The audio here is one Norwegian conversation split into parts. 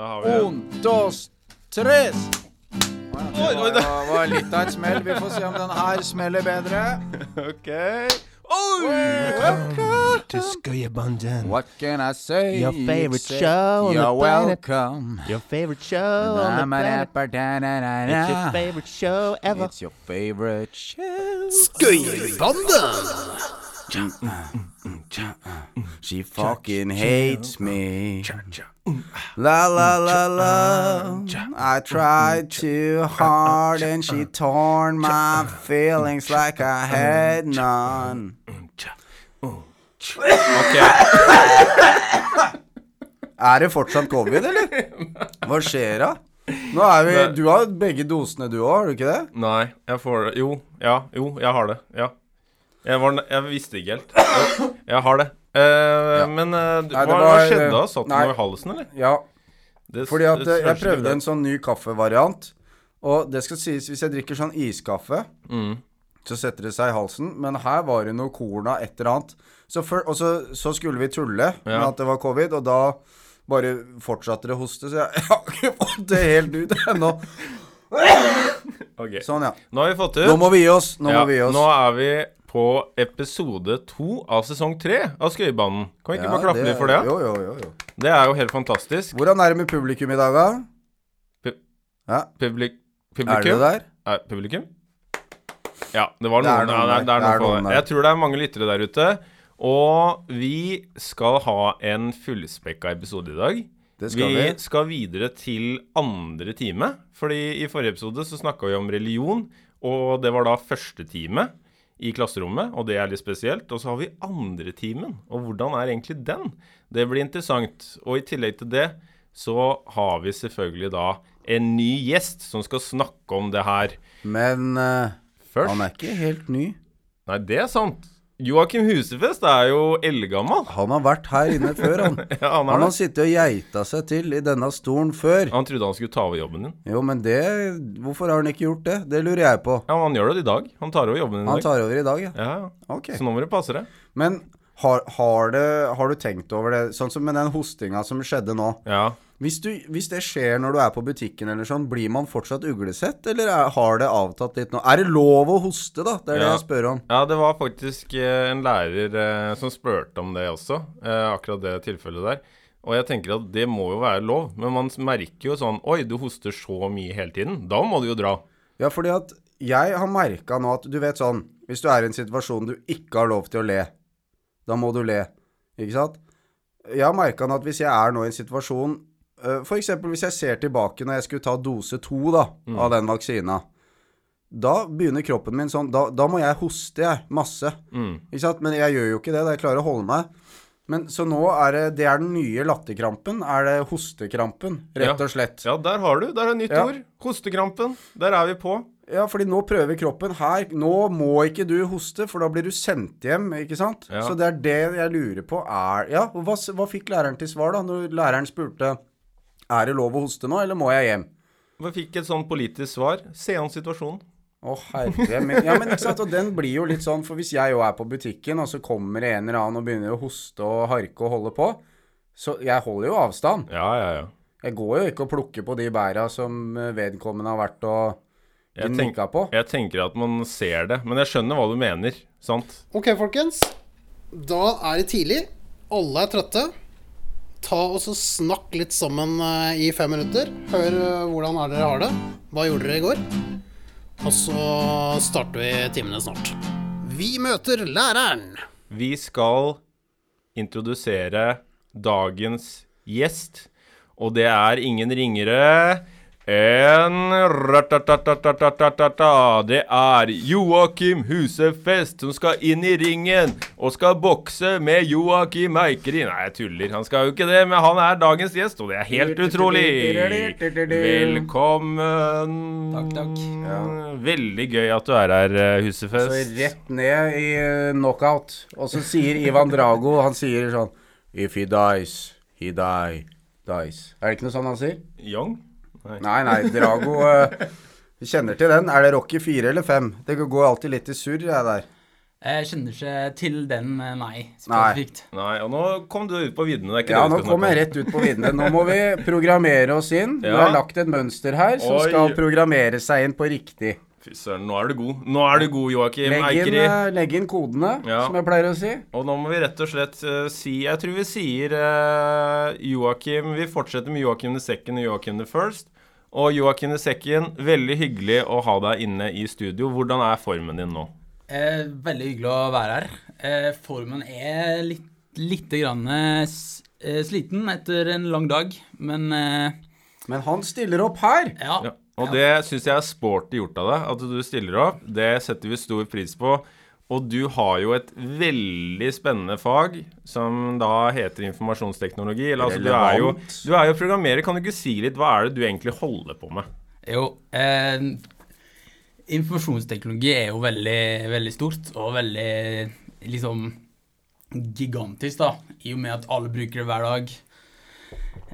Da har vi Un, dos, tres. Oi, oi, Det var, var litt av et smell. Vi får se om den her smeller bedre. OK. Oi! to Skøyerbanden. What can I say? Your favorite show on the planet. welcome. Your favorite show on the planet. It's your favorite show ever. It's your favorite show. She fucking hates me. La la la la. I tried too hard and she torn my feelings like I had none. OK. Er det fortsatt covid, eller? Hva skjer da? Nå er vi Du har begge dosene du òg, har du ikke det? Nei, jeg får det Jo. Ja. Jo, jeg har det. Ja. Jeg, var, jeg visste ikke helt. Jeg, jeg har det. Eh, Men eh, Nei, hva, det var- skjedde da? Satt du over halsen, eller? Ja, Det, fordi at det eh, jeg prøvde en sånn ny kaffevariant. Og det skal sies, hvis jeg drikker sånn iskaffe, Mm. så setter det seg i halsen. Men her var det noe korn av et eller annet. Så for, og så, så skulle vi tulle med Ja. at det var covid, og da bare fortsatte det å hoste. Så jeg, jeg har ikke fått det helt ut ennå. Okay. Sånn, ja. Nå har vi fått ut. Nå må vi gi oss. Nå ja, må vi oss. nå er vi på episode to av sesong tre av Skøyebanen. Kan vi ikke Ja, bare klappe litt for det? Jo, jo, jo, jo. Det er jo helt fantastisk. Hvordan er det med publikum i dag, da? Pu- Ja, Publik er publikum? det der? Er publikum? Ja, det var Det er noen, der. det er Det er noen der. Jeg tror det er mange lyttere der ute. Og vi skal ha en fullspekka episode i dag. Det skal vi, vi. skal videre til andre time. Fordi i forrige episode så snakka vi om religion, og det var da første time i klasserommet, og det er litt spesielt. Og så har vi andre timen, og hvordan er egentlig den? Det blir interessant. Og i tillegg til det så har vi selvfølgelig da en ny gjest som skal snakke om det her. Men uh, Først han er ikke helt ny. Nei, det er sant. Joakim Husefest er jo eldgammel. Han har vært her inne før, han. Ja, han, Han har sittet og geita seg til i denne stolen før. han trodde han skulle ta over jobben din. Jo, men det Hvorfor har han ikke gjort det? Det lurer jeg på. Ja, men han gjør det i dag. Han tar over jobben din i Han tar over i dag, ja. Ja, ja. Ok. Så nå må du passe deg. Men har, har, det, har du tenkt over det, sånn som med den hostinga som skjedde nå? Ja. Hvis, du, hvis det skjer når du er på butikken eller sånn, blir man fortsatt uglesett, eller er, har det avtatt litt nå? Er det lov å hoste, da? Det er det jeg spør om. ja, det var faktisk eh, en lærer eh, som spurte om det også, eh, akkurat det tilfellet der. Og jeg tenker at det må jo være lov, men man merker jo sånn Oi, du hoster så mye hele tiden. Da må du jo dra. Ja, fordi at jeg har merka nå at du vet sånn Hvis du er i en situasjon du ikke har lov til å le, da må du le. Ikke sant? Jeg har merka nå at hvis jeg er nå i en situasjon F.eks. hvis jeg ser tilbake når jeg skulle ta dose to da, av den vaksina. Da begynner kroppen min sånn Da, da må jeg hoste, jeg. Masse. Mm. Ikke sant? Men jeg gjør jo ikke det. da Jeg klarer å holde meg. Men så nå er det Det er den nye latterkrampen. Er det hostekrampen, rett Ja. og slett. Ja, der har du. Der er nytt Ja. ord. Hostekrampen. Der er vi på. Ja, fordi nå prøver kroppen her Nå må ikke du hoste, for da blir du sendt hjem, ikke sant? Ja. Så det er det jeg lurer på er Ja, hva, hva fikk læreren til svar, da, når læreren spurte Er det lov å hoste nå, eller må jeg hjem? Vi fikk et sånn politisk svar. Se an situasjonen. Å, herre min Ja, men ikke sant, og den blir jo litt sånn, for hvis jeg jo er på butikken, og så kommer det en eller annen og begynner å hoste og harke og holde på, så jeg holder jo avstand. Ja, ja, ja. Jeg går jo ikke og plukker på de bæra som eh, vedkommende har vært og Jeg, tenk, på. jeg tenker at man ser det. Men jeg skjønner hva du mener. Sant? Ok, folkens. Da er det tidlig. Alle er trøtte. Ta og så Snakk litt sammen eh, i fem minutter. Hør eh, hvordan er dere har det. Hva gjorde dere i går? Og så starter vi timene snart. Vi møter læreren. Vi skal introdusere dagens gjest, og det er ingen ringere en Det er Joakim Husefest som skal inn i ringen og skal bokse med Joakim Eikeri. Nei, jeg tuller. Han skal jo ikke det, men han er dagens gjest, og det er helt utrolig. Velkommen. Takk, takk. Ja. Veldig gøy at du er her, eh, Husefest. Så rett ned i eh, knockout. Og så sier Ivan Drago, han sier sånn If he dies, he die, dies. Er det ikke noe sånn han sier? Young? Nei, nei, Drago eh, Vi kjenner til den. Er det Rocky 4 eller 5? Det går alltid litt i surr, jeg der. Jeg kjenner ikke til den, eh, nei, spesifikt. Nei, og nå kom du ut på viddene. Det er ikke Ja, det nå kom jeg rett ut på viddene. Nå må vi programmere oss inn. Vi Du har lagt et mønster her som Oi. skal programmere seg inn på riktig. Fy søren, nå er du god. Nå er du god, Joakim Eikeri. eh, legg inn kodene, Ja. som jeg pleier å si. Og nå må vi rett og slett uh, si Jeg tror vi sier uh, Joakim Vi fortsetter med Joakim the second og Joakim the first. Og Joakim the second, veldig hyggelig å ha deg inne i studio. Hvordan er formen din nå? Eh, veldig hyggelig å være her. Eh, formen er litt, lite grann eh, eh, sliten etter en lang dag, men eh, Men han stiller opp her. ja. Ja. Og det syns jeg er sporty gjort av deg, at du stiller opp. Det setter vi stor pris på. Og du har jo et veldig spennende fag som da heter informasjonsteknologi. Eller, altså, du, er jo, du er jo programmerer. Kan du ikke si litt hva er det du egentlig holder på med? Jo, eh, informasjonsteknologi er jo veldig, veldig stort og veldig liksom gigantisk, da, i og med at alle bruker det hver dag.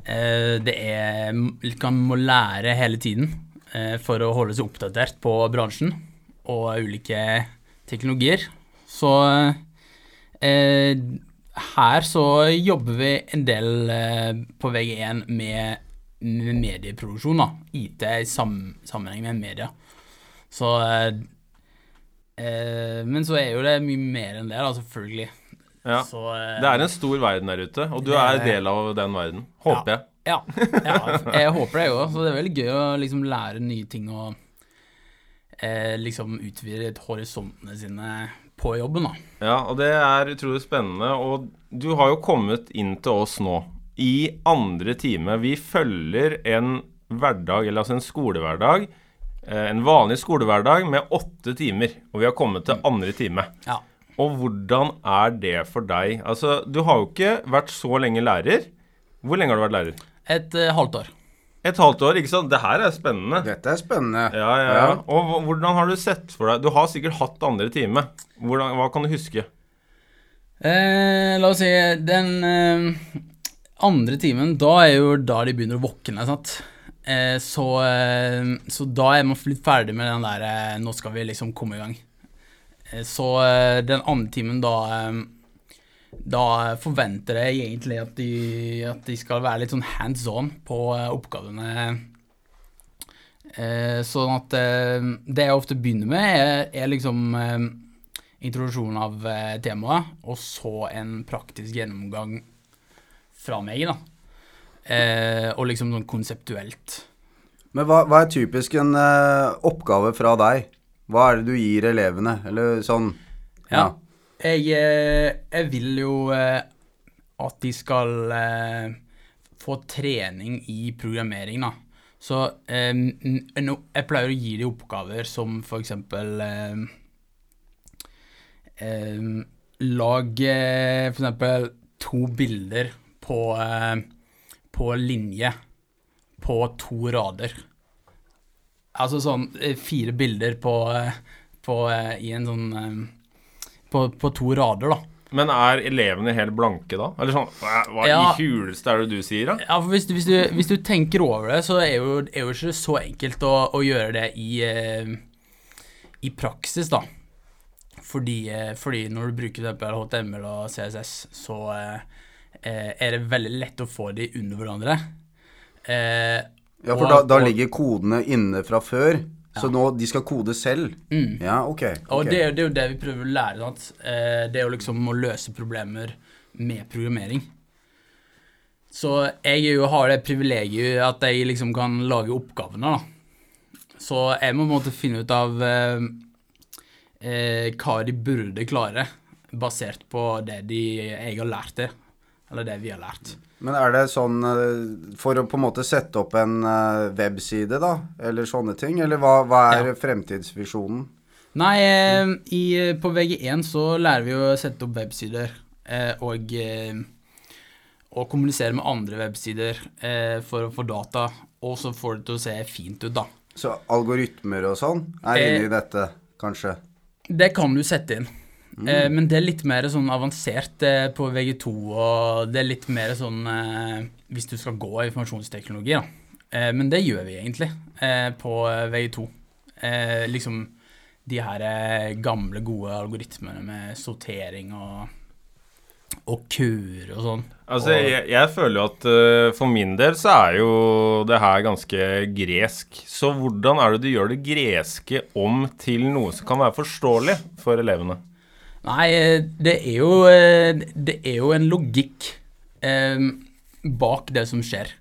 Eh, det er Man må lære hele tiden for å holde seg oppdatert på bransjen og ulike teknologier. Så eh, her så jobber vi en del eh, på VG1 med, med medieproduksjon, da. IT i sam sammenheng med media. Så eh, eh, Men så er jo det mye mer enn det, da, selvfølgelig. Ja. Så, eh, Det er en stor verden der ute, og du er del av den verden. Håper jeg. Ja, ja, jeg håper det òg. Så det er veldig gøy å liksom lære nye ting og eh, liksom utvide horisontene sine på jobben, da. Ja, og det er utrolig spennende. Og du har jo kommet inn til oss nå i andre time. Vi følger en hverdag, eller altså en skolehverdag. eh, En vanlig skolehverdag med åtte timer, og vi har kommet til andre time. Ja. Og hvordan er det for deg? Altså, du har jo ikke vært så lenge lærer. Hvor lenge har du vært lærer? Et uh, halvt år. Et halvt år, ikke sant? Det her er spennende. Dette er spennende. Ja, ja, ja. Og hvordan har du sett for deg Du har sikkert hatt andre time. Hvordan, hva kan du huske? Eh, la oss si den eh, andre timen, da er jo da de begynner å våkne, sant. Eh, så, eh, så da er man litt ferdig med den der eh, Nå skal vi liksom komme i gang. Eh, så eh, den andre timen, da eh, Da forventer jeg egentlig at de, at de skal være litt sånn hands on på eh, oppgavene. Eh, sånn at eh, det jeg ofte begynner med, er, er liksom eh, introduksjon av temaet, og så en praktisk gjennomgang fra meg, da. Og liksom sånn konseptuelt. Men hva, hva er typisk en oppgave fra deg? Hva er det du gir elevene? Eller sånn Ja. Jeg, eh, jeg vil jo eh, at de skal eh, få trening i programmering, da. Så jeg pleier å gi dem oppgaver som eksempel eh, Lag f.eks. to bilder på, på linje på to rader. Altså sånn fire bilder på, på i en sånn på, på to rader, da. Men er elevene helt blanke da? Eller sånn Hva, Ja. i huleste er det du sier, da? Ja, for hvis du, hvis, du, hvis du tenker over det, så er jo, er jo ikke så enkelt å, å gjøre det i, eh, i praksis, da. Fordi, eh, fordi når du bruker HTML og CSS, så eh, eh, er det veldig lett å få de under hverandre. Eh, Ja, for og- da, da ligger kodene inne fra før. Så nå de skal kode selv. Mm. Ja, ok. Og det, det er jo det vi prøver å lære. Eh, det er jo liksom å løse problemer med programmering. Så jeg jo har det privilegiet at jeg liksom kan lage oppgavene, da. Så jeg må på en måte finne ut av eh, eh, hva de burde klare, basert på det de, jeg har lært det. Eller det vi har lært. Men er det sånn eh, for å på en måte sette opp en eh, webside, da? Eller sånne ting? Eller hva, hva er Ja. fremtidsvisjonen? Nei, eh, i, på VG1 så lærer vi å sette opp websider og, og kommunisere med andre websider for å få data, og så får det til å se fint ut, da. Så algoritmer og sånn er inne i dette, kanskje? Det kan du sette inn. Eh, men det er litt mer sånn avansert eh, på VG2, og det er litt mer sånn eh, hvis du skal gå informasjonsteknologi, da. Men det gjør vi egentlig på eh, VG2. Eh, liksom de her gamle, gode algoritmene med sortering og, og kuer og sånn. Altså, Og- jeg, jeg føler jo at for min del så er jo det her ganske gresk. Så hvordan er det du gjør det greske om til noe som kan være forståelig for elevene? Nei, det er jo, det er jo en logikk eh, bak det som skjer.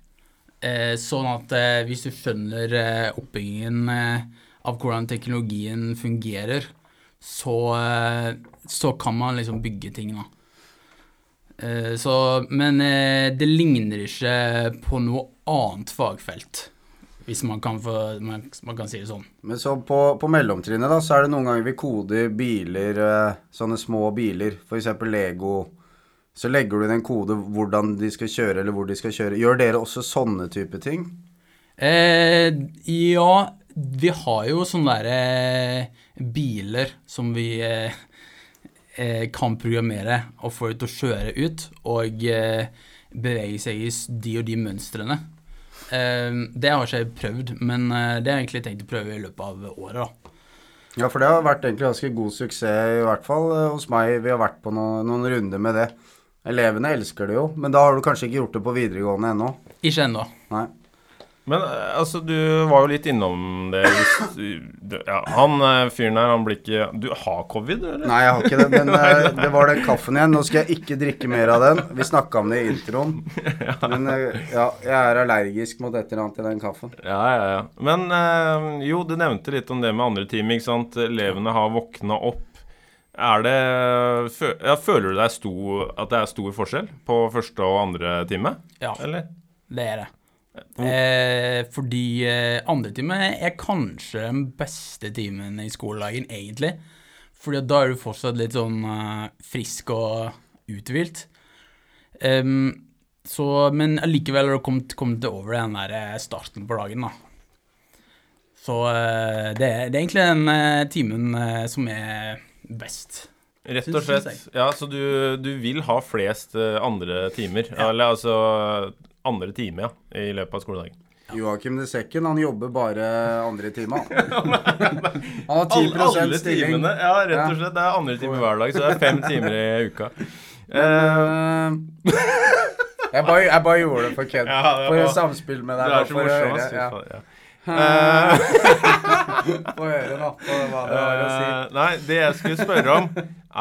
Eh, sånn at eh, hvis du skjønner eh, oppbyggingen eh, av hvordan teknologien fungerer, så, eh, så kan man liksom bygge ting, da. Så, men det ligner ikke på noe annet fagfelt, hvis man kan, få, man, man kan si det sånn. Men så på, på mellomtrinnet da, så er det noen ganger vi koder biler, eh, sånne små biler, f.eks. Lego. Så legger du inn en kode hvordan de skal kjøre, eller hvor de skal kjøre. Gjør dere også sånne type ting? Eh, ja, vi har jo sånne der eh, biler som vi eh, eh, kan programmere og få ut og å kjøre ut og eh, bevege seg i de og de mønstrene. Eh, det har ikke jeg prøvd, men eh, det har jeg egentlig tenkt å prøve i løpet av året. da. Ja, for det har vært egentlig ganske god suksess, i hvert fall eh, hos meg. Vi har vært på noen, noen runder med det. Elevene elsker det jo, men da har du kanskje ikke gjort det på videregående ennå? Ikke ennå. Nei. Men eh, altså, du var jo litt innom det. Ja, han eh, fyren her, han blir ikke Du har covid, eller? Nei, jeg har ikke det, men eh, det var den kaffen igjen. Nå skal jeg ikke drikke mer av den. Vi snakka om det i introen. Men ja, jeg er allergisk mot et eller annet i den kaffen. Ja, ja, ja. Men jo, du nevnte litt om det med andre team, ikke sant. Elevene har våkna opp. Er det ja, Føler du deg sto, at det er stor forskjell på første og andre time? Ja, Eller? det er det. Eh, fordi eh, andre time er kanskje den beste timen i skoledagen, egentlig. Fordi da er du fortsatt litt sånn eh, frisk og uthvilt. Um, så, men allikevel har du kommet, kommet over den der eh, starten på dagen, da. Så eh, det, er, det er egentlig den eh, timen eh, som er best. Rett og slett. Ja, så du, du vil ha flest andre timer? Eller altså andre time, ja, i løpet av skoledagen. Joakim de Sekken, han jobber bare andre time, han. Har 10 Alle, alle stilling. timene. Ja, rett og slett. Det er andre time hver dag, så det er fem timer i uka. Men, uh, jeg, bare, jeg bare gjorde det for kødd. Ja, for å samspille med deg. for å høre, ja. ja. Eh, Få høre, da, hva det var å si. Eh, nei, det jeg skulle spørre om,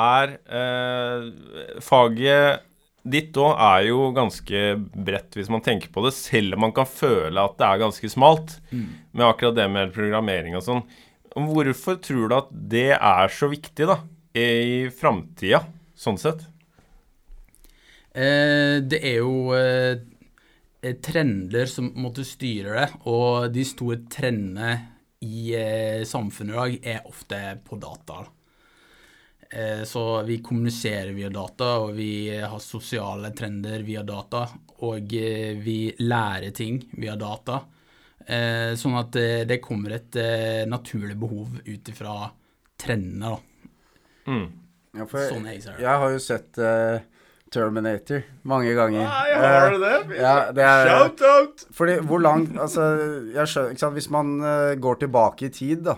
er uh, Faget ditt òg er jo ganske bredt, hvis man tenker på det, selv om man kan føle at det er ganske smalt med akkurat det med programmering og sånn. Hvorfor tror du at det er så viktig, da, i framtida, sånn sett? Eh, det er jo eh, trender som måtte styre det, og de store trendene i eh, samfunnet i dag er ofte på data. Eh, så vi kommuniserer via data, og vi har sosiale trender via data, og eh, vi lærer ting via data. Eh, sånn at eh, det kommer et eh, naturlig behov ut ifra trendene, da. Mm. Ja, for Sånn jeg jeg har jo sett uh, Terminator mange ganger. Nei, har du det? Eh, ja, det er- Shout-out! Fordi hvor langt Altså, jeg skjønner ikke sant, Hvis man uh, går tilbake i tid, da,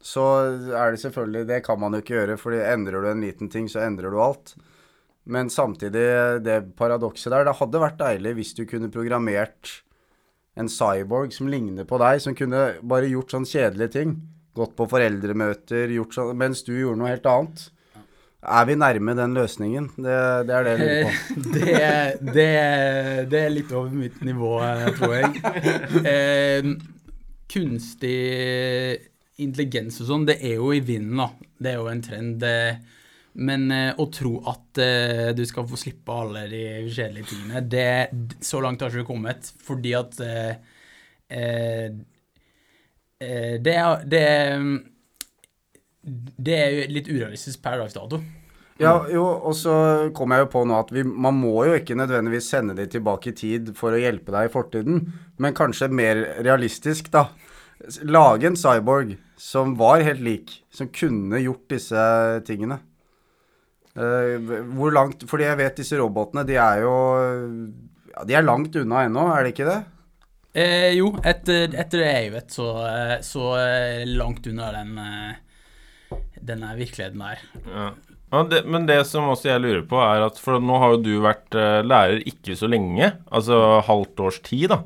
så er det selvfølgelig Det kan man jo ikke gjøre, for endrer du en liten ting, så endrer du alt. Men samtidig, det paradokset der Det hadde vært deilig hvis du kunne programmert en cyborg som ligner på deg, som kunne bare gjort sånn kjedelige ting. Gått på foreldremøter, gjort sånn Mens du gjorde noe helt annet. Er vi nærme den løsningen? Det, det er det jeg lurer på. Det, det, det er litt over mitt nivå, eh, tror jeg. Eh, kunstig intelligens og sånn, det er jo i vinden, da. Det er jo en trend. Men eh, å tro at eh, du skal få slippe alle de kjedelige tingene, det, så langt har ikke vi kommet. Fordi at eh, eh, det, er, det, det er litt urealistisk per dags dato. Ja, jo, og så kom jeg jo på nå at vi, man må jo ikke nødvendigvis sende de tilbake i tid for å hjelpe deg i fortiden, men kanskje mer realistisk, da. Lage en cyborg som var helt lik, som kunne gjort disse tingene. Eh, hvor langt Fordi jeg vet disse robotene, de er jo ja, De er langt unna ennå, er det ikke det? Eh, jo, etter, etter det jeg vet, så, eh, så eh, langt unna den, den er virkeligheten der. Ja. Ja, det, men det som også jeg lurer på, er at For nå har jo du vært lærer ikke så lenge, altså halvt års tid, da.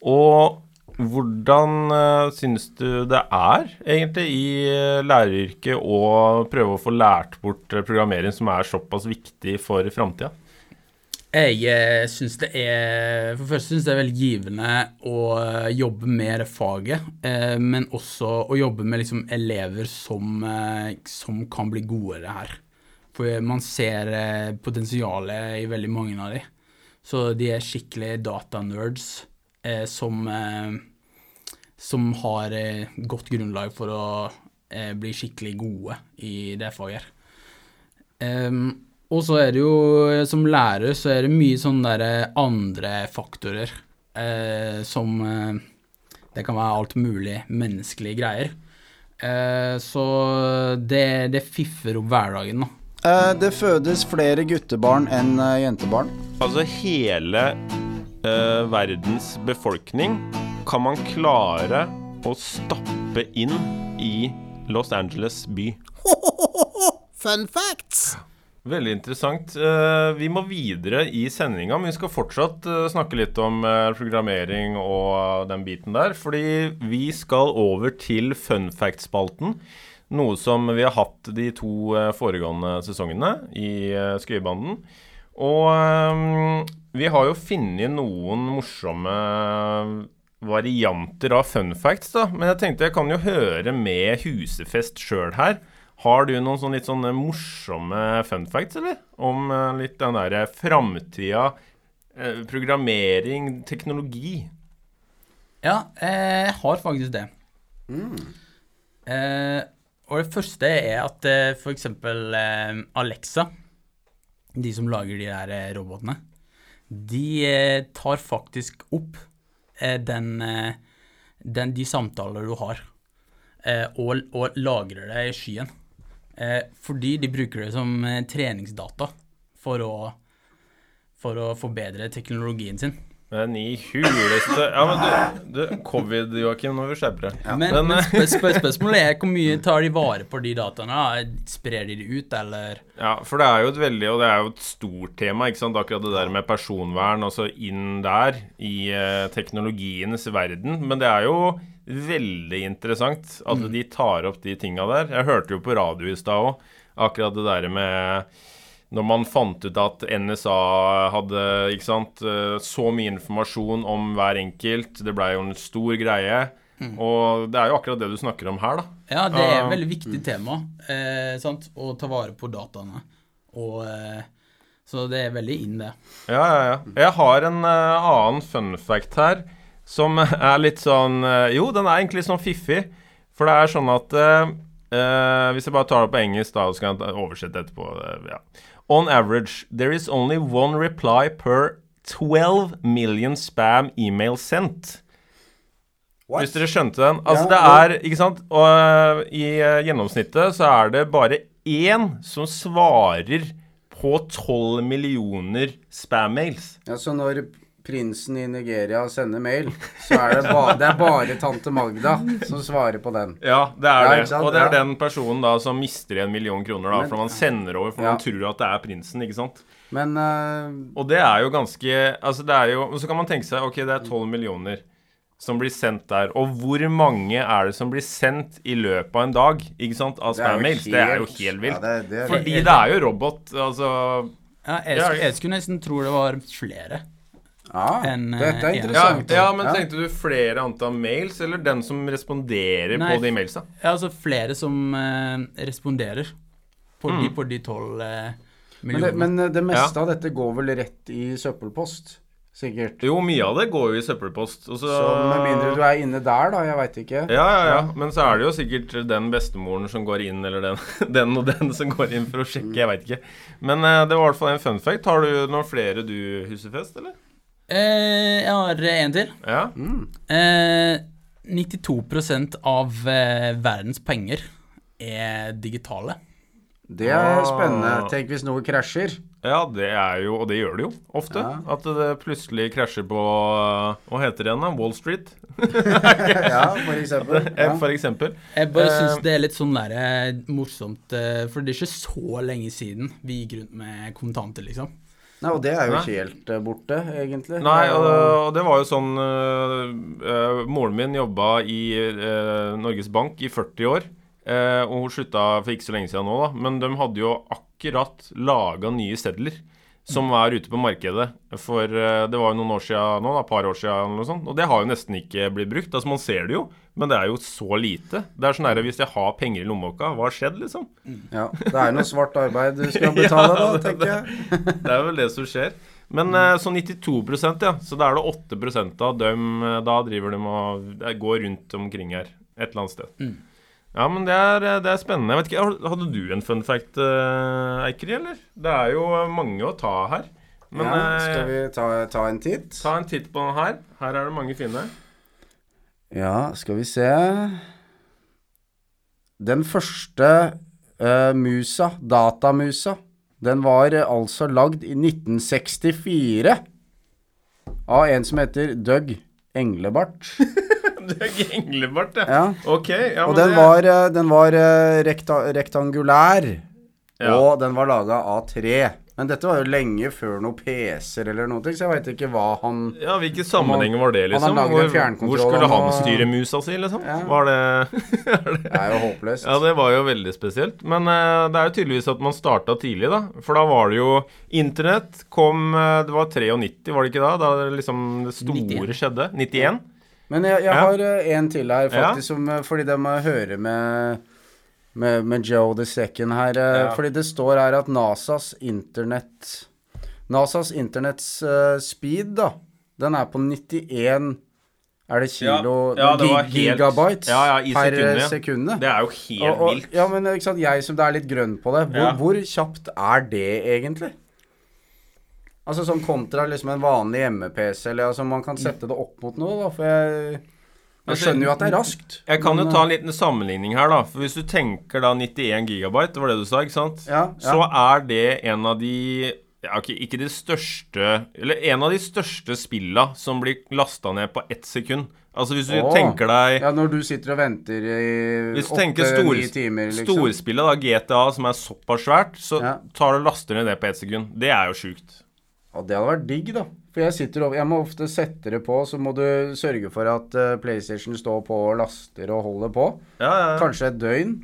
Og hvordan uh, syns du det er egentlig i eh, læreryrket å prøve å få lært bort eh, programmering som er såpass viktig for framtida? Jeg uh, syns det er For først syns det er veldig givende å eh, jobbe med det faget, Uh, men også å jobbe med liksom elever som, uh, som kan bli gode i det her. For man ser eh, potensialet i veldig mange av de. Så de er skikkelig datanerds eh, som eh, som har eh, godt grunnlag for å eh, bli skikkelig gode i det faget. Um, og så er det jo, eh, som lærer, så er det mye sånne der eh, andre faktorer eh, som eh, Det kan være alt mulig menneskelige greier. Eh, så det, det fiffer opp hverdagen, da. Eh, det fødes flere guttebarn enn jentebarn. Altså hele eh, verdens befolkning kan man klare å stappe inn i Los Angeles by. Fun facts! Veldig interessant. Eh, vi må videre i sendinga, men vi skal fortsatt eh, snakke litt om eh, programmering og den biten der. Fordi vi skal over til fun fact-spalten. Noe som vi har hatt de to foregående sesongene i Skøyebanden. Og vi har jo funnet noen morsomme varianter av fun facts, da. Men jeg tenkte jeg kan jo høre med Husefest sjøl her. Har du noen sånn litt sånne morsomme fun facts, eller? Om eh, litt den derre framtida, eh, programmering, teknologi? Ja, eh, jeg har faktisk det. Eh, og det første er at eh, eh, Alexa, de som lager de der robotene, de tar faktisk opp den, eh, den, de samtaler du har, eh, og, og lagrer det i skyen. Eh, fordi de bruker det som eh, treningsdata for å, for å forbedre teknologien sin. Men i huleste Ja, men du, du covid, Joakim, nå er vi skjerpe deg. Men, Men, men eh, spør, spør, spørsmålet er hvor mye tar de vare på de dataene? Sprer de det ut, eller Ja, for det er jo et veldig, og det er jo et stort tema, ikke sant, akkurat det der med personvern, altså inn der, i eh, teknologienes verden. Men det er jo veldig interessant at de tar opp de tinga der. Jeg hørte jo på radio i stad òg, akkurat det der med når man fant ut at NSA hadde sant, eh, så mye informasjon om hver enkelt. Det blei jo en stor greie. Og det er jo akkurat det du snakker om her, da. Ja, det er et veldig viktig tema, eh, sant? Å ta vare på dataene. Og eh, Så det er veldig inn, det. Ja, ja, ja. Jeg har en eh, annen fun fact her, som er litt sånn eh, Jo, den er egentlig sånn fiffig. For det er sånn at eh, eh, Hvis jeg bare tar det på engelsk, da, så kan jeg oversette etterpå. eh, ja. On average, there is only one reply per 12 million spam email sent. What? Hvis dere skjønte den. Altså, yeah, det er Ikke sant? Og øh, i uh, gjennomsnittet så er det bare én som svarer på 12 millioner spam-mails. Ja, så når prinsen i Nigeria sender mail, så er det, ba det er bare tante Magda som svarer på den. Ja, det er det. Og det er den personen da som mister en million kroner, da. For man sender over, for Ja. man tror at det er prinsen, ikke sant. Men uh, Og det er jo ganske Altså, det er jo så kan man tenke seg Ok, det er 12 millioner som blir sendt der. Og hvor mange er det som blir sendt i løpet av en dag, ikke sant, av spam-mails? Det er jo helt- vilt. Ja, det, det Fordi det er jo robot, altså Ja, jeg, jeg, jeg skulle nesten tro det var flere. Ja, en, eh, dette er interessant. Ja, ja, men tenkte du flere antall mails, eller den som responderer Nei. på de mailsa? Ja, altså flere som uh, responderer på de Mm. på de tolv eh, Men, millionene. det, men eh, det meste av dette går vel rett i søppelpost, sikkert. Jo, mye av det går jo i søppelpost. Så, Så med mindre du er inne der, da, jeg veit ikke. Ja, ja, ja. Men så er det jo sikkert den bestemoren som går inn, eller den, den og den som går inn for å sjekke. Jeg veit ikke. Men uh, det var i hvert fall en fun fact. Har du noen flere du, Husefest, eller? Eh, jeg har en til. Ja. Eh, 92 av eh, verdens penger er digitale. Det er Ah. spennende. Tenk hvis noe krasjer. Ja, det er jo Og det gjør det jo ofte. Ja. At det plutselig krasjer på uh, Hva heter det igjen, da? Wall Street, Ja, for eksempel. eh, Ja. for eksempel. Jeg bare Eh, syns det er litt sånn der, eh, morsomt, eh, for det er ikke så lenge siden vi gikk rundt med kontanter, liksom. Nei, og det er jo ikke helt eh, borte, egentlig. Nei, og, og det var jo sånn øh, Moren min jobba i uh, Norges Bank i 40 år. Uh, og hun slutta for ikke så lenge siden nå, da. Men de hadde jo akkurat laga nye sedler. Som er ute på markedet. For det var jo noen år siden nå, da, et par år siden sånt. Og det har jo nesten ikke blitt brukt. Altså Man ser det jo, men det er jo så lite. Det er sånn her, Hvis jeg har penger i lommeboka, hva har skjedd, liksom? Ja, det er noe svart arbeid du skal betale, Ja, da, tenker jeg. Det er vel det som skjer. Men eh, så 92% ja. Så da er det 8 av dem eh, Da driver de og å går rundt omkring her. Et eller annet sted. Mm. Ja, men det er, eh, det er spennende. Ikke, Hadde du en fun fact, Eikri, eller? Det er jo eh, mange å ta her. Men ja, eh, skal vi ta, ta en titt? ta en titt på den her. Her er det mange fine. Ja, skal vi se Den første uh, musa, datamusa, den var uh, altså lagd i 1964 av en som heter Doug Englebart. Er englebart, ja. Ja. Ok. Ja, Og men den det- var, uh, den var rekta rektangulær, Ja. og den var laga av tre. Men dette var jo lenge før noen PC-er eller noe, så jeg veit ikke hva han Ja, Hvilke sammenhenger var det, Han har liksom? laget en Hvor, hvor skulle han og- styre musa si, liksom? Ja. Var det Det er jo håpløst. Ja, det var jo veldig spesielt. Men uh, det er jo tydeligvis at man starta tidlig, da. For da var det jo Internett kom uh, Det var 93, var det ikke da? Da det liksom det store 91. skjedde. 91? Men jeg, jeg Ja. har uh, en til her, Ja. faktisk, som, fordi det må høre med, med, med Joe the Second her. eh, Ja. Fordi det står her at NASAs internett NASAs internetts uh, speed, da, den er på 91 Er det kilo Ja, ja, det helt- gigabytes i per sekundet, sekunde? Det er jo helt og, og, vilt. ja, men ikke sant, jeg som det er litt grønn på det, hvor, hvor kjapt er det egentlig? Altså sånn kontra liksom en vanlig hjemme-PC, eller altså man kan sette det opp mot noe, da, for jeg, jeg Altså, skjønner jo at det er raskt. Jeg kan jo ta en liten sammenligning her, da. For hvis du tenker da 91 gigabyte, det var det du sa, ikke sant? Ja, ja. Så er det en av de ja, okay, Ikke de største Eller en av de største spilla som blir lasta ned på ett sekund. Altså hvis du Åh. tenker deg Ja, når du sitter og venter i åtte-ni timer, liksom. storspillet, da, GTA, som er såpass svært, så Ja. tar du laster ned det på ett sekund. Det er jo sjukt. Og det hadde vært digg, da. For jeg sitter over, Jeg må ofte sette det på, så må du sørge for at eh, PlayStation står på og laster og holder på. Ja, ja, ja. Kanskje et døgn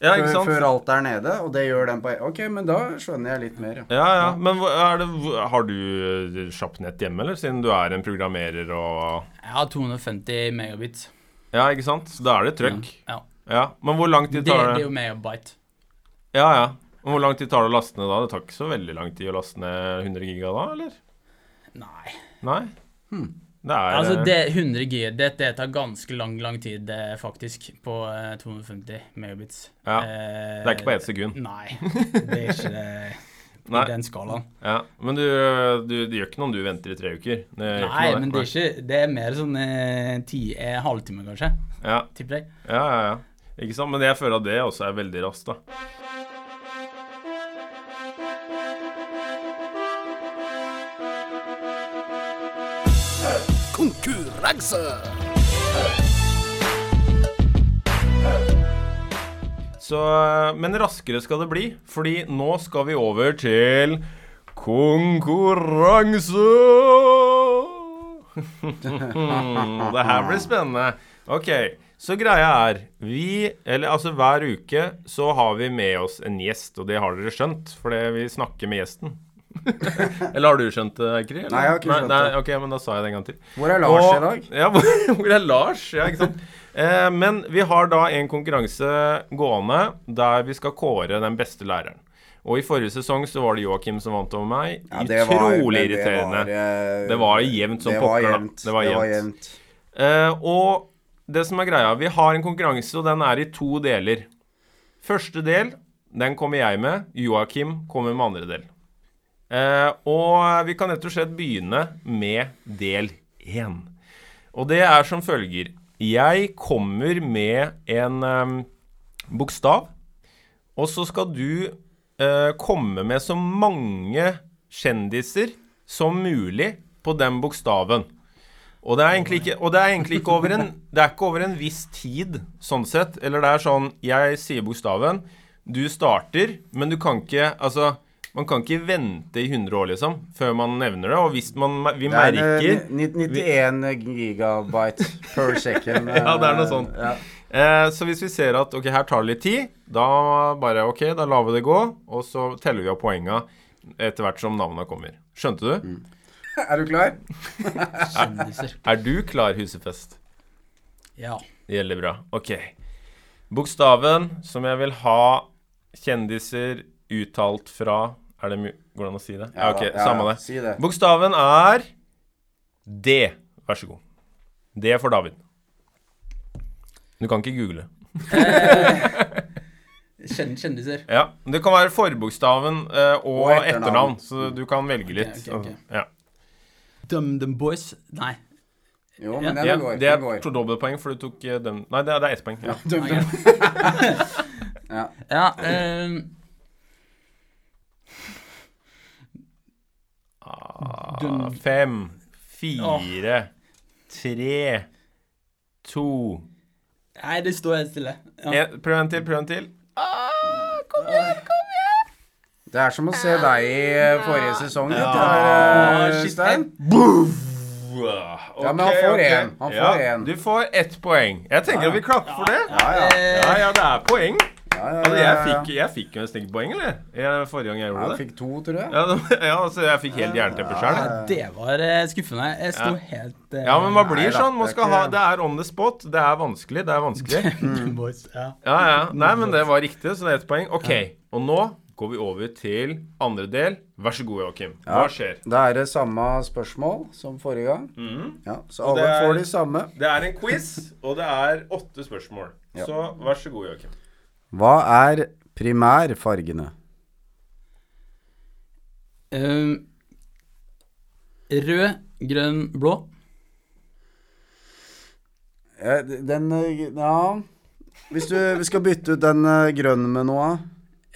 ja ikke før, sant? før alt er nede, og det gjør den på Ok, men da skjønner jeg litt mer, ja. Ja, ja. Men er det, har du eh, kjapt nett hjemme, eller? Siden du er en programmerer og Jeg har 250 megabit. Ja, ikke sant? Så da er det trøkk. Ja. Ja. Men hvor lang tid tar det det? er jo megabyte. Ja, ja. Men Hvor lang tid tar det å laste ned da? Det tar ikke så veldig lang tid å laste ned 100 giga da, eller? Nei. Nei? Hmm. Det er Altså, eh, det 100 G, det, det tar ganske lang, lang tid, faktisk, på eh, 250 megabits. Ja. Eh, Det er ikke på ett sekund. Nei, det er ikke det Nei. den skalaen. Ja. Men du, du, det gjør ikke noe om du venter i tre uker? Det gjør ikke Nei, noe, men det er ikke Det er mer sånn eh, ti, eh, halvtime, kanskje. Ja, Tipper jeg. ja, ja. ja. Ikke sant? Men jeg føler at det også er veldig raskt, da. Konkurranse! Så, men raskere skal det bli, fordi nå skal vi over til konkurranse! det her blir spennende. Ok, så greia er Vi, eller altså hver uke, så har vi med oss en gjest, og det har dere skjønt, fordi vi snakker med gjesten. eller har du skjønt det, Eikri? eller? Nei, jeg har ikke skjønt nei, det. Ok, men da sa jeg det en gang til. Hvor er Lars Og- i dag? Ja, hvor, hvor er Lars? Ja, ikke sant? Eh, men vi har da en konkurranse gående der vi skal kåre den beste læreren. Og i forrige sesong så var det Joakim som vant over meg. Ja, det var- Utrolig irriterende det irriterende. var, eh, Det var jevnt som det var pokker, da. jevnt. Det var jevnt. jevnt. Eh, og det som er greia, vi har en konkurranse, og den er i to deler. Første del, den kommer jeg med. Joakim kommer med andre del. Eh, og vi kan rett og slett begynne med del én. Og det er som følger. Jeg kommer med en eh, bokstav, og så skal du eh, komme med så mange kjendiser som mulig på den bokstaven. Og det er egentlig ikke, det er egentlig ikke over en Det er ikke over en viss tid, sånn sett. Eller det er sånn Jeg sier bokstaven, du starter, men du kan ikke Altså, man kan ikke vente i 100 år, liksom, før man nevner det. Og hvis man Vi Det er merker eh, 91 gigabyte per second. Ja, det er noe eh, sånt. Ja. Eh, så hvis vi ser at ok, her tar det litt tid, da bare ok, da lar vi det gå, og så teller vi opp poenga etter hvert som navnene kommer. Skjønte du? Er du klar? Er du klar, Husefest? Ja. Gjelder bra. Ok. Bokstaven som jeg vil ha kjendiser uttalt fra Er det hvordan Går det an å si det? Ja, ok, ja, samme ja, det. Si det. Bokstaven er D. Vær så god. D for David. Du kan ikke google. Kjen kjendiser. Ja, Det kan være forbokstaven uh, og, Og etternavn. etternavn. så du kan velge litt. Okay, okay, okay. Ja. DumDum Boys. Nei. Jo, Ja. men den Ja, går. det er den to dobbeltpoeng, for du tok uh, dem Nei, det er, det er ett poeng. Ja. Dum, dum. ja. Ja, eh, Ah, Dun- fem, fire, tre, to Nei, det står helt stille. Ja. en, Prøv en til, prøv en til. Det er som å se deg i eh, forrige sesong. Ja. det er, eh, Shit, Ja, men han får en. Okay. Ja. Du får ett poeng. Jeg tenker at vi klapper for det. Ja, ja. Ja, ja, det er poeng. Ja, ja, Altså, ja, jeg fikk, jeg fikk jo en ikke poeng, eller? Jeg, forrige gang jeg gjorde det. jeg fikk to, tror jeg. Ja, ja, altså, jeg fikk helt jernteppe sjøl. Ja, det var eh, skuffende. Jeg sto Ja. helt uh, Ja, men man blir Nei sånn. Man skal ha, det er on the spot. Det er vanskelig. Det er vanskelig. Boys. Ja. Ja, ja. Nei, men det var riktig, så det er ett poeng. OK. Og nå går vi over til andre del. Vær så god, Joakim. Hva Ja. skjer? Det er det samme spørsmål som forrige gang. Mhm. Ja, så alle er- får de samme. Det er en quiz, og det er åtte spørsmål. Ja. Så vær så god, Joakim. Hva er primærfargene? Uh, rød, grønn, blå. Eh, Den eh, Ja Hvis du vi skal bytte ut den eh, grønne med noe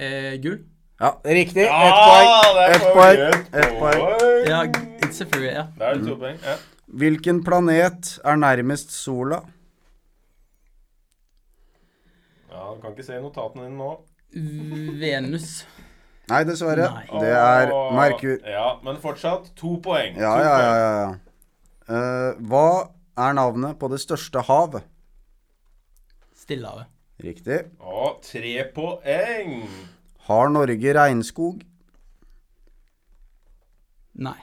Eh, gull. Ja, riktig. Ett poeng. Ett poeng. Et poeng. Ja, selvfølgelig. ja. Da er det to poeng. Ja. Hvilken planet er nærmest sola? Du kan ikke se notatene dine nå. Venus. Nei, dessverre. Nei. Det er Merkur. Ja, men fortsatt to poeng. Ja, To ja, ja. ja, ja. Uh, hva er navnet på det største havet? Stillehavet. Riktig. Å, tre poeng. Har Norge regnskog? Nei.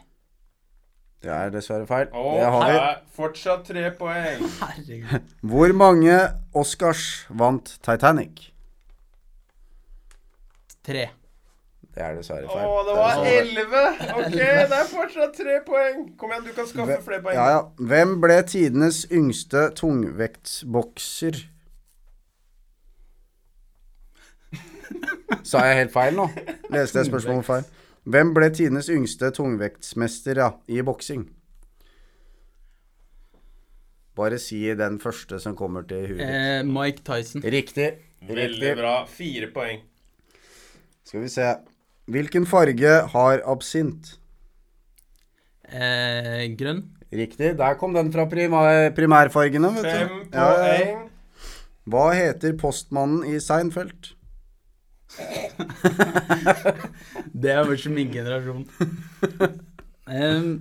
Det er dessverre feil. Og Det har vi. fortsatt tre poeng. Herregud. Hvor mange Oscars vant Titanic? Tre. Det er dessverre Å, feil. det er var elleve! OK, det er fortsatt tre poeng. Kom igjen, du kan skaffe Hvem, flere poeng. Ja, ja. Hvem ble tidenes yngste tungvektsbokser? Sa jeg helt feil nå? Leste jeg spørsmålet feil? Hvem ble Tines yngste tungvektsmester ja, i boksing? Bare si den første som kommer til huet. ditt. Eh, Mike Tyson. Riktig. Veldig bra. Fire poeng. Skal vi se. Hvilken farge har absint? Eh, grønn. Riktig. Der kom den fra primær, primærfargene, vet Fem du. Ja, ja, ja. Hva heter postmannen i Seinfeld? Det er vært ikke min generasjon. um,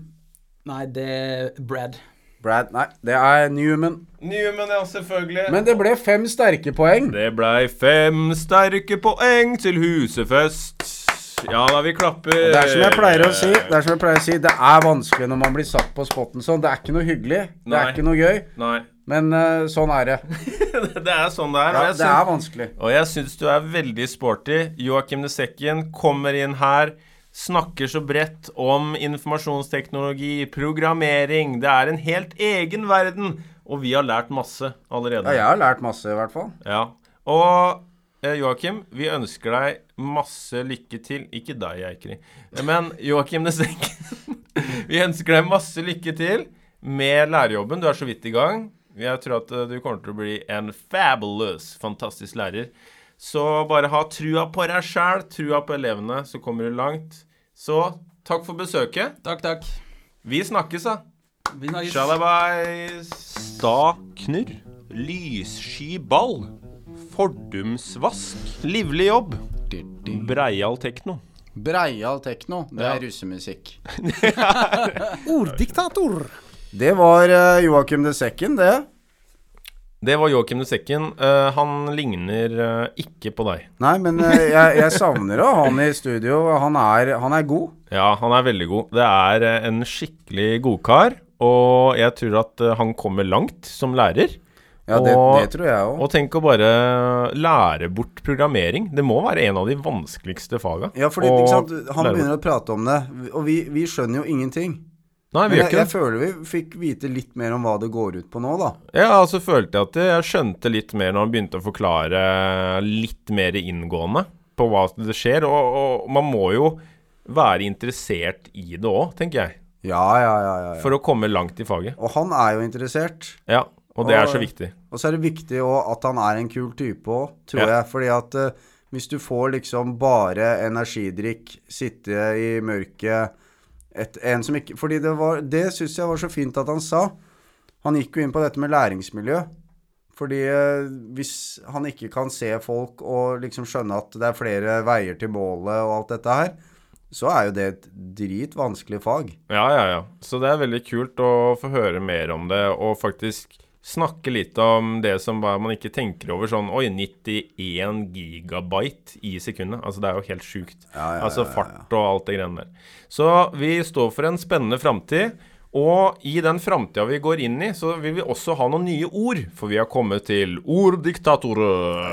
nei, det er Brad. Brad Nei, det er Newman. Newman, ja, selvfølgelig. Men det ble fem sterke poeng. Det blei fem sterke poeng til husefest. Ja da, vi klapper. Det er som jeg pleier å si, det er som jeg pleier å si, det er vanskelig når man blir satt på spotten sånn. Det er ikke noe hyggelig. Det Nei. er ikke noe gøy. Nei. Men uh, sånn er det. det er sånn det er. Ja, det er vanskelig. og jeg syns du er veldig sporty. Joakim Nesekken kommer inn her, snakker så bredt om informasjonsteknologi, programmering. Det er en helt egen verden. Og vi har lært masse allerede. Ja, jeg har lært masse, i hvert fall. Ja. Og eh, Joakim, vi ønsker deg masse lykke til. Ikke deg, Eikri, Men Joakim Nesenken. Vi ønsker deg masse lykke til med lærerjobben. Du er så vidt i gang. Jeg tror at eh, du kommer til å bli en fabulous, fantastisk lærer. Så bare ha trua på deg sjæl, trua på elevene, så kommer du langt. Så takk for besøket. Takk, takk. Vi snakkes, da. Vi snakkes. Shalabais. Staknurr. Lyssky ball. Fordumsvask. Livlig jobb. Breial tekno. Breial tekno, det Ja. er russemusikk. Orddiktator. Det var uh, Joakim de Sekken, det. Det var Joakim de Sekken. Uh, han ligner uh, ikke på deg. Nei, men uh, jeg, jeg savner å ha han i studio. Han er, han er god. Ja, han er veldig god. Det er eh, en skikkelig godkar, og jeg tror at eh, han kommer langt som lærer. Ja, det, Og- det tror jeg òg. Og tenk å bare lære bort programmering. Det må være en av de vanskeligste faga. Ja, fordi sant, han begynner å prate om det, og vi, vi skjønner jo ingenting. Nei, vi Men gjør ikke det. jeg føler vi fikk vite litt mer om hva det går ut på nå, da. Ja, altså følte jeg at jeg skjønte litt mer når han begynte å forklare litt mer inngående på hva det skjer. Og, og man må jo være interessert i det òg, tenker jeg. Ja, ja, ja, ja, ja. For å komme langt i faget. Og han er jo interessert. Ja, og det er så viktig. Og så er det viktig òg at han er en kul type òg, tror Ja. jeg. Fordi at uh, hvis du får liksom bare energidrikk, sitte i mørket et, En som ikke Fordi det var Det syns jeg var så fint at han sa. Han gikk jo inn på dette med læringsmiljø. Fordi eh, hvis han ikke kan se folk og liksom skjønne at det er flere veier til målet og alt dette her, så er jo det et dritvanskelig fag. Ja, ja, ja. Så det er veldig kult å få høre mer om det, og faktisk snakke litt om det som man ikke tenker over. Sånn Oi, 91 gigabyte i sekundet. Altså, det er jo helt sjukt. Ja, ja, altså ja, ja, fart og alt det greiene der. Så vi står for en spennende framtid. Og i den framtida vi går inn i, så vil vi også ha noen nye ord. For vi har kommet til orddiktator.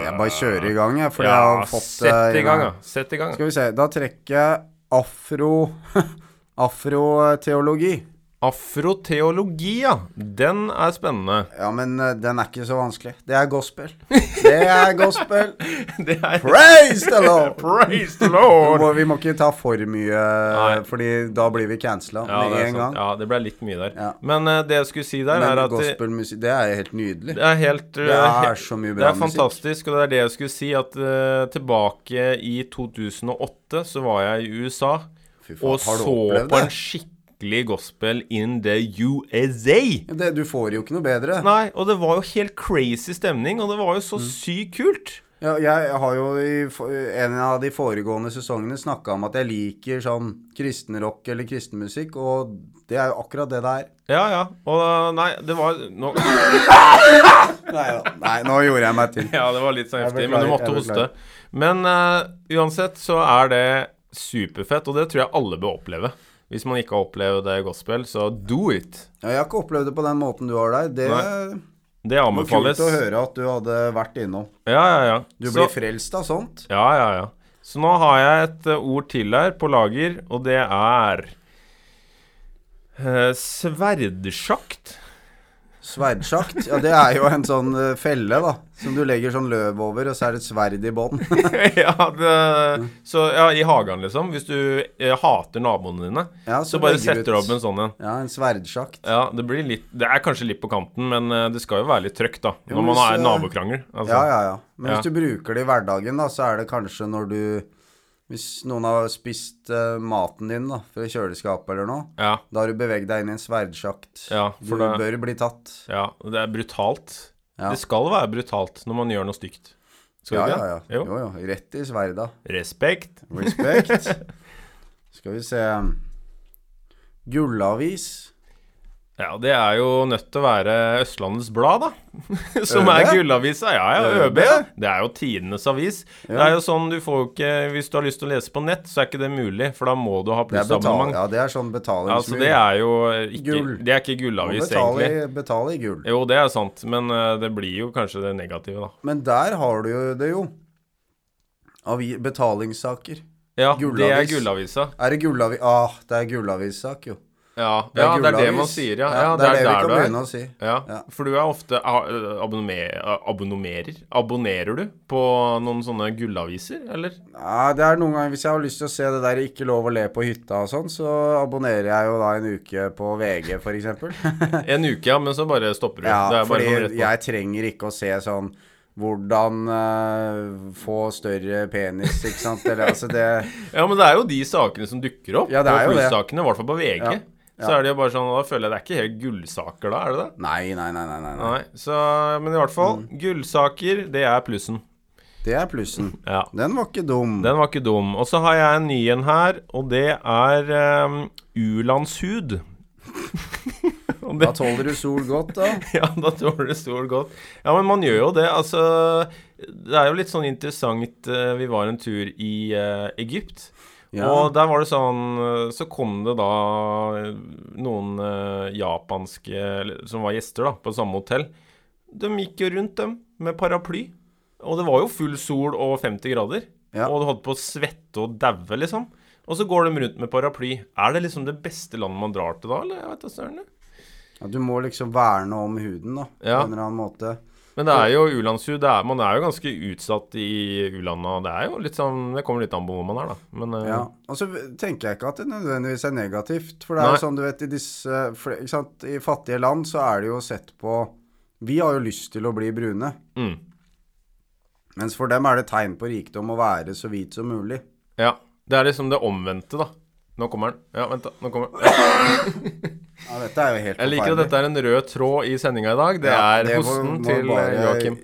Jeg bare kjører i gang, jeg, For jeg har fått sett eh, i gang, ja. Sett i gang. Skal vi se, da trekker jeg afro afroteologi. Afroteologi, ja. Den er spennende. Ja, men uh, den er ikke så vanskelig. Det er gospel. Det er gospel. Det er Praise the Lord! Praise the Vi Lord! må, vi må ikke ta for mye, Nei. fordi da blir vi cancela Ja, det med er en gang. Ja, det ble litt mye der. Ja. Men uh, det jeg skulle si der, Men er at det, gospelmusikk, det er helt nydelig. det er helt Det eh, er så mye Det bra er musikk. fantastisk, og det er det jeg skulle si, at eh, tilbake i 2008 så var jeg i USA og så på en skikkelig gospel in the USA. det? Du får jo ikke noe bedre. Nei, og det var jo helt crazy stemning, og det var jo så Mm. sykt kult. Ja, jeg har jo i en av de foregående sesongene snakka om at jeg liker sånn kristenrock eller kristenmusikk, og det er jo akkurat det det er. Ja, ja. Og nei, det var nå, Nei, Nei nå gjorde jeg meg til. Ja, det var litt så heftig, men du måtte hoste. Men uh, uansett så er det superfett, og det tror jeg alle bør oppleve. Hvis man ikke har opplevd det gospel, så do it. Ja, jeg har ikke opplevd det på den måten du har der. Det Nei. Det var kult å høre at du hadde vært innom. Ja, ja, ja. Du så, blir frelst av sånt. Ja, ja, ja. Så nå har jeg et eh, ord til her på lager, og det er uh, Sverdsjakt. Sverdsjakt. Ja, det er jo en sånn eh, felle, da. Som du legger sånn løv over, og så er det et sverd i bånn. ja, så ja, i hagen, liksom. Hvis du eh, hater naboene dine, Ja, så bare setter du opp en sånn en. Ja, en sverdsjakt. Ja, det blir litt Det er kanskje litt på kanten, men eh, det skal jo være litt trøkk, da. Når man eh, nabokrangel. Altså. Ja, ja, ja. Men hvis du bruker det i hverdagen, da, så er det kanskje når du Hvis noen har spist uh, maten din da, fra kjøleskapet eller noe, ja. da har du beveget deg inn i en sverdsjakt. Ja, du det, bør bli tatt. ja, det er brutalt. Ja. Det skal være brutalt når man gjør noe stygt. Skal Ja, ja, ja. Jo. Jo, jo. Rett i sverda. Respekt. Respekt. Skal vi se Gullavis. Ja, det er jo nødt til å være Østlandets Blad, da. Som ØB? er gullavisa. Ja, ja, ØB? Det er jo tidenes avis. Det er jo sånn du får ikke Hvis du har lyst til å lese på nett, så er ikke det mulig, for da må du ha plussabonnement. ja, det er sånn Ja, så det er jo ikke Gull. Det er ikke gullavis, betale, egentlig. betale i gull. Jo, det er sant, men eh, det blir jo kanskje det negative, da. Men der har du jo det jo. Avi betalingssaker. Ja, det er gullavisa. Er det gullavis Ah, det er gullavissak, jo. Ja, ja, det er det man sier, ja. ja, det er det vi der kan du er. begynne å si. Ja, Ja. for du er ofte abonnerer Abonnerer du på noen sånne gullaviser, eller? Ja, det er noen ganger Hvis jeg har lyst til å se det der 'Ikke lov å le på hytta' og sånn, så abonnerer jeg jo da en uke på VG, f.eks. En uke, ja, men så bare stopper du. ja, det er fordi jeg trenger ikke å se sånn hvordan uh, få større penis, ikke sant. Eller altså det Ja, men det er jo de sakene som dukker opp. Ja, det er jo det. i hvert fall på VG. Ja, Så er det jo bare sånn, Da føler jeg det er ikke helt gullsaker da, er det det? Nei, nei, nei. nei, nei, nei. Så, Men i hvert fall, Mm. gullsaker, det er plussen. Det er plussen. Ja. Den var ikke dum. Den var ikke dum. Og så har jeg en ny en her, og det er um, u-landshud. Da tåler du sol godt, da. ja, da tåler du sol godt. Ja, men man gjør jo det. Altså, det er jo litt sånn interessant eh, Vi var en tur i uh, Egypt. Ja. Og der var det sånn eh, Så kom det da eh, noen eh, japanske som var gjester da, på samme hotell. De gikk jo rundt, dem, med paraply. Og det var jo full sol og 50 grader. Ja. Og du holdt på å svette og daue, liksom. Og så går de rundt med paraply. Er det liksom det beste landet man drar til da, eller? Jeg vet da søren. Ja, du må liksom verne om huden, da. Ja. På en eller annen måte. Men det er jo u-landshud. Man er jo ganske utsatt i u-landa. Det er jo litt sånn Det kommer litt an på hvor man er, da. Men eh, Ja. Og så tenker jeg ikke at det nødvendigvis er negativt. For det er Nei. jo sånn, du vet, i disse ikke sant? I fattige land så er det jo sett på Vi har jo lyst til å bli brune. mm, Mens for dem er det tegn på rikdom å være så hvit som mulig. Ja. Det er liksom det omvendte, da. Nå kommer den. Ja, vent, da. Nå kommer den. Ja. Dette er jo helt Jeg liker at dette er en rød tråd i sendinga i dag. Det Ja, er det hosten må til eh, Joakim.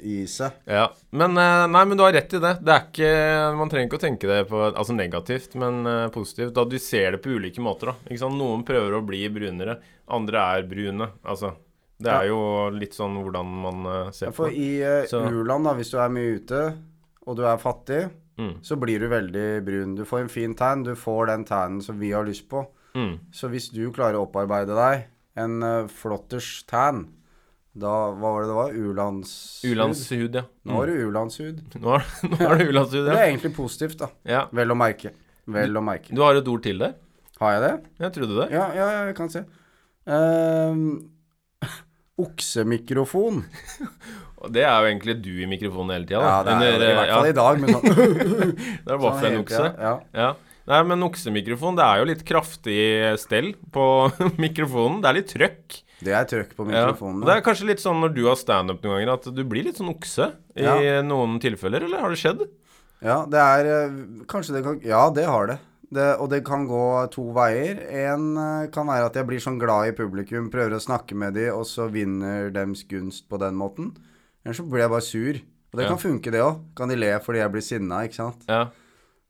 Ja. Men eh, nei, men du har rett i det. Det ikke Man trenger ikke å tenke det på Altså negativt, men eh, positivt. Da du ser det på ulike måter? Noen prøver å bli brunere, andre er brune. Altså. Det er jo litt sånn hvordan man eh, ser Ja, på For det. i uh, u-land, hvis du er mye ute, og du er fattig, Mm. så blir du veldig brun. Du får en fin tegn. Du får den tegnen som vi har lyst på. Mm. Så hvis du klarer å opparbeide deg en uh, flotters tan, da Hva var det det var? U-landshud? U-landshud, ja. Nå har du u-landshud. Nå har, nå er det u-landshud, Det er egentlig positivt, da. ja. Vel å merke. Vel å merke. Du har et ord til der? Har jeg det? Jeg trodde det. Ja, ja, ja, jeg kan se. Uh, oksemikrofon. Det er jo egentlig du i mikrofonen hele tida. Ja, det er det Under, i eh, hvert fall ja, i dag. Men sånn, Det er bare sånn for en okse. Ja. Ja. Nei, men oksemikrofon, det er jo litt kraftig stell på mikrofonen. Det er litt trøkk. Det er trøkk på mikrofonen. Ja. Det er kanskje litt sånn når du har standup noen ganger, at du blir litt sånn okse i Ja. noen tilfeller, eller har det skjedd? Ja, det er eh, Kanskje det kan Ja, det har det. det. Og det kan gå to veier. En eh, kan være at jeg blir sånn glad i publikum, prøver å snakke med dem, og så vinner dems gunst på den måten. Eller så blir jeg bare sur. Og det Ja. kan funke, det òg. Kan de le fordi jeg blir sinna, ikke sant. Ja.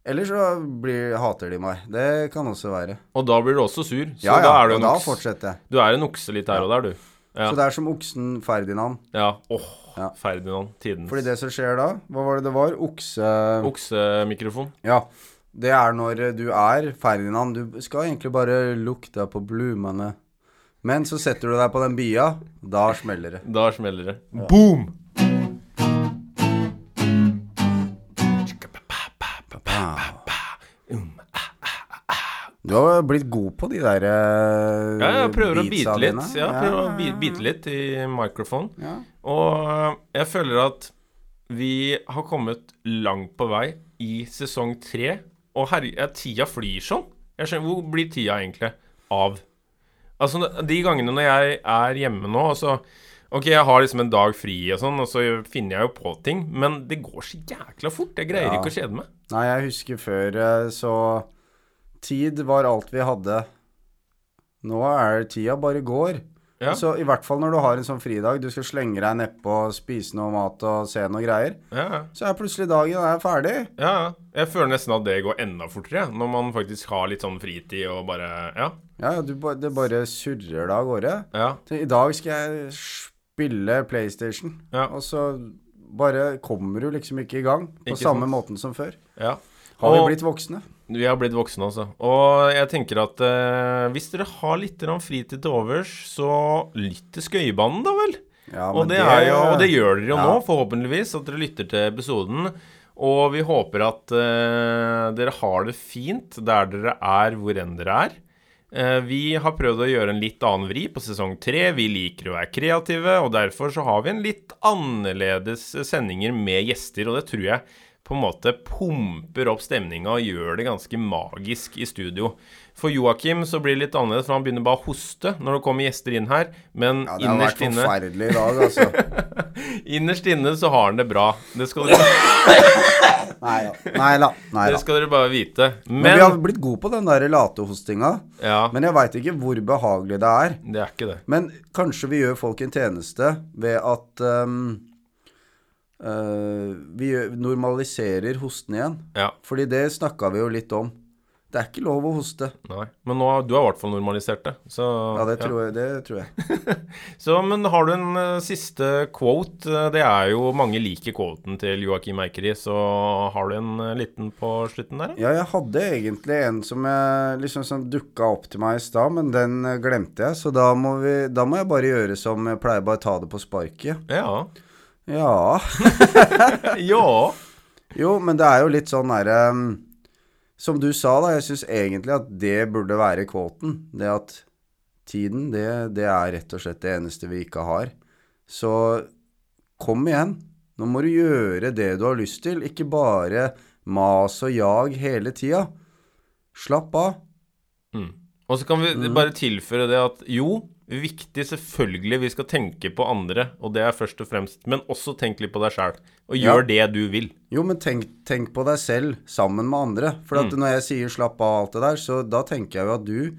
Eller så blir, hater de meg. Det kan også være. Og da blir du også sur. Så Ja, ja, da er du en da fortsetter jeg. Du er en okse litt her og der, du. Ja. Så det er som oksen Ferdinand. ja. Åh, Ja. Ferdinand. Tidens Fordi det som skjer da, hva var det det var? Okse... oksemikrofon. Ja. Det er når du er Ferdinand. Du skal egentlig bare lukte på blomene. Men så setter du deg på den bia. Da smeller det. Da smeller det. Boom! Du har blitt god på de der uh, Ja, jeg prøver å bite litt. Ja, prøver å bi- bite litt i microphone. Ja. Og øh, jeg føler at vi har kommet langt på vei i sesong tre. Og herre, tida flyr sånn. Jeg skjønner, Hvor blir tida egentlig av? Altså, de gangene når jeg er hjemme nå, altså Ok, jeg har liksom en dag fri og sånn, og så finner jeg jo på ting, men det går så jækla fort. Jeg greier Ja. ikke å kjede meg. Nei, jeg husker før eh, så Tid var alt vi hadde. Nå er tida bare går. Ja. Så i hvert fall når du har en sånn fridag, du skal slenge deg nedpå, spise noe mat og se noe greier, Ja, så er plutselig dagen er ferdig. Ja. Jeg føler nesten at det går enda fortere, når man faktisk har litt sånn fritid og bare Ja. Ja, du, det bare surrer deg av gårde. Ja. Så I dag skal jeg spille PlayStation, Ja. og så bare kommer du liksom ikke i gang på Ikke samme sant. måten som før. ja. Har vi blitt voksne? Vi har blitt voksne, altså. Og jeg tenker at eh, hvis dere har litt fritid til overs, så lytt til Skøyebanen, da vel. Ja, og, det det er jo, og det gjør dere jo Ja. nå, forhåpentligvis, at dere lytter til episoden. Og vi håper at eh, dere har det fint der dere er, hvor enn dere er. Eh, vi har prøvd å gjøre en litt annen vri på sesong tre. Vi liker å være kreative, og derfor så har vi en litt annerledes sendinger med gjester, og det tror jeg på en måte pumper opp stemninga og gjør det ganske magisk i studio. For Joakim så blir det litt annerledes, for han begynner bare å hoste når det kommer gjester inn her. Men Ja, det har innerst vært inne forferdelig i dag, altså. Innerst inne så har han det bra. Det skal dere, Nei da. Nei da. Nei det skal dere bare vite. Men vi har blitt gode på den der latehostinga. Ja, Men jeg veit ikke hvor behagelig det er. det er ikke det. Men kanskje vi gjør folk en tjeneste ved at eh, vi normaliserer hosten igjen. Ja, Fordi det snakka vi jo litt om. Det er ikke lov å hoste. nei. Men nå, du har i hvert fall normalisert det. Så, Ja, det tror jeg. Det tror jeg. Så, men har du en uh, siste quote? Eh, Det er jo Mange liker quoten til Joakim Eikeri, så har du en uh, liten på slutten der? Ja, jeg hadde egentlig en som, jeg, liksom, som dukka opp til meg i stad, men den eh, glemte jeg. Så da må, vi, da må jeg bare gjøre som jeg pleier, bare ta det på sparket. Ja. Ja. ja. Jo, men det er jo litt sånn derre Som du sa, da. Jeg syns egentlig at det burde være kvoten. Det at tiden, det, det er rett og slett det eneste vi ikke har. Så kom igjen. Nå må du gjøre det du har lyst til, ikke bare mas og jag hele tida. Slapp av. Mm. Og så kan vi bare tilføre det at jo, viktig selvfølgelig, vi skal tenke på andre, og det er først og fremst, men også tenk litt på deg sjæl, og Ja. gjør det du vil. Jo, men tenk, tenk på deg selv sammen med andre. For at når jeg sier slapp av alt det der, så da tenker jeg jo at du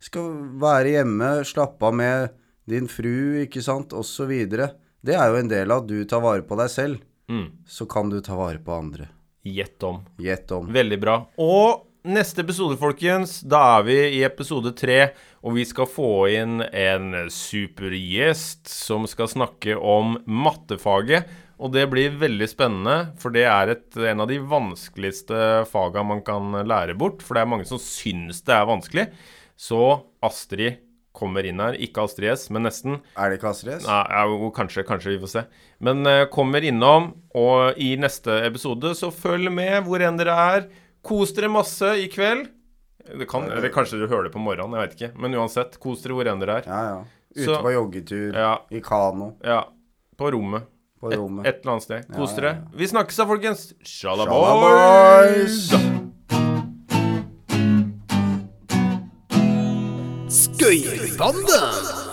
skal være hjemme, slappe av med din fru, ikke sant, videre. Det er jo en del av at du tar vare på deg selv. Mm. Så kan du ta vare på andre. Gjett om. Gjett om. Veldig bra. Og neste episode, folkens, da er vi i episode tre, og vi skal få inn en supergjest som skal snakke om mattefaget. Og det blir veldig spennende, for det er et, en av de vanskeligste faga man kan lære bort. For det er mange som syns det er vanskelig. Så Astrid kommer inn her. Ikke Astrid S, men nesten. Er det ikke Astrid S? Nei, ja, kanskje, kanskje vi får se. Men eh, kommer innom, og i neste episode så følg med hvor enn dere er. Kos dere masse i kveld. Det kan, eller kanskje du hører det på morgenen, jeg vet ikke. Men uansett, kos dere hvor enn dere er. Ja, ja. Ute Så- på joggetur, Ja, i kano, ja. På rommet. på rommet. et eller annet sted. Kos dere. ja, ja. Vi snakkes da, folkens. Shalaboys! Skøyerbanden!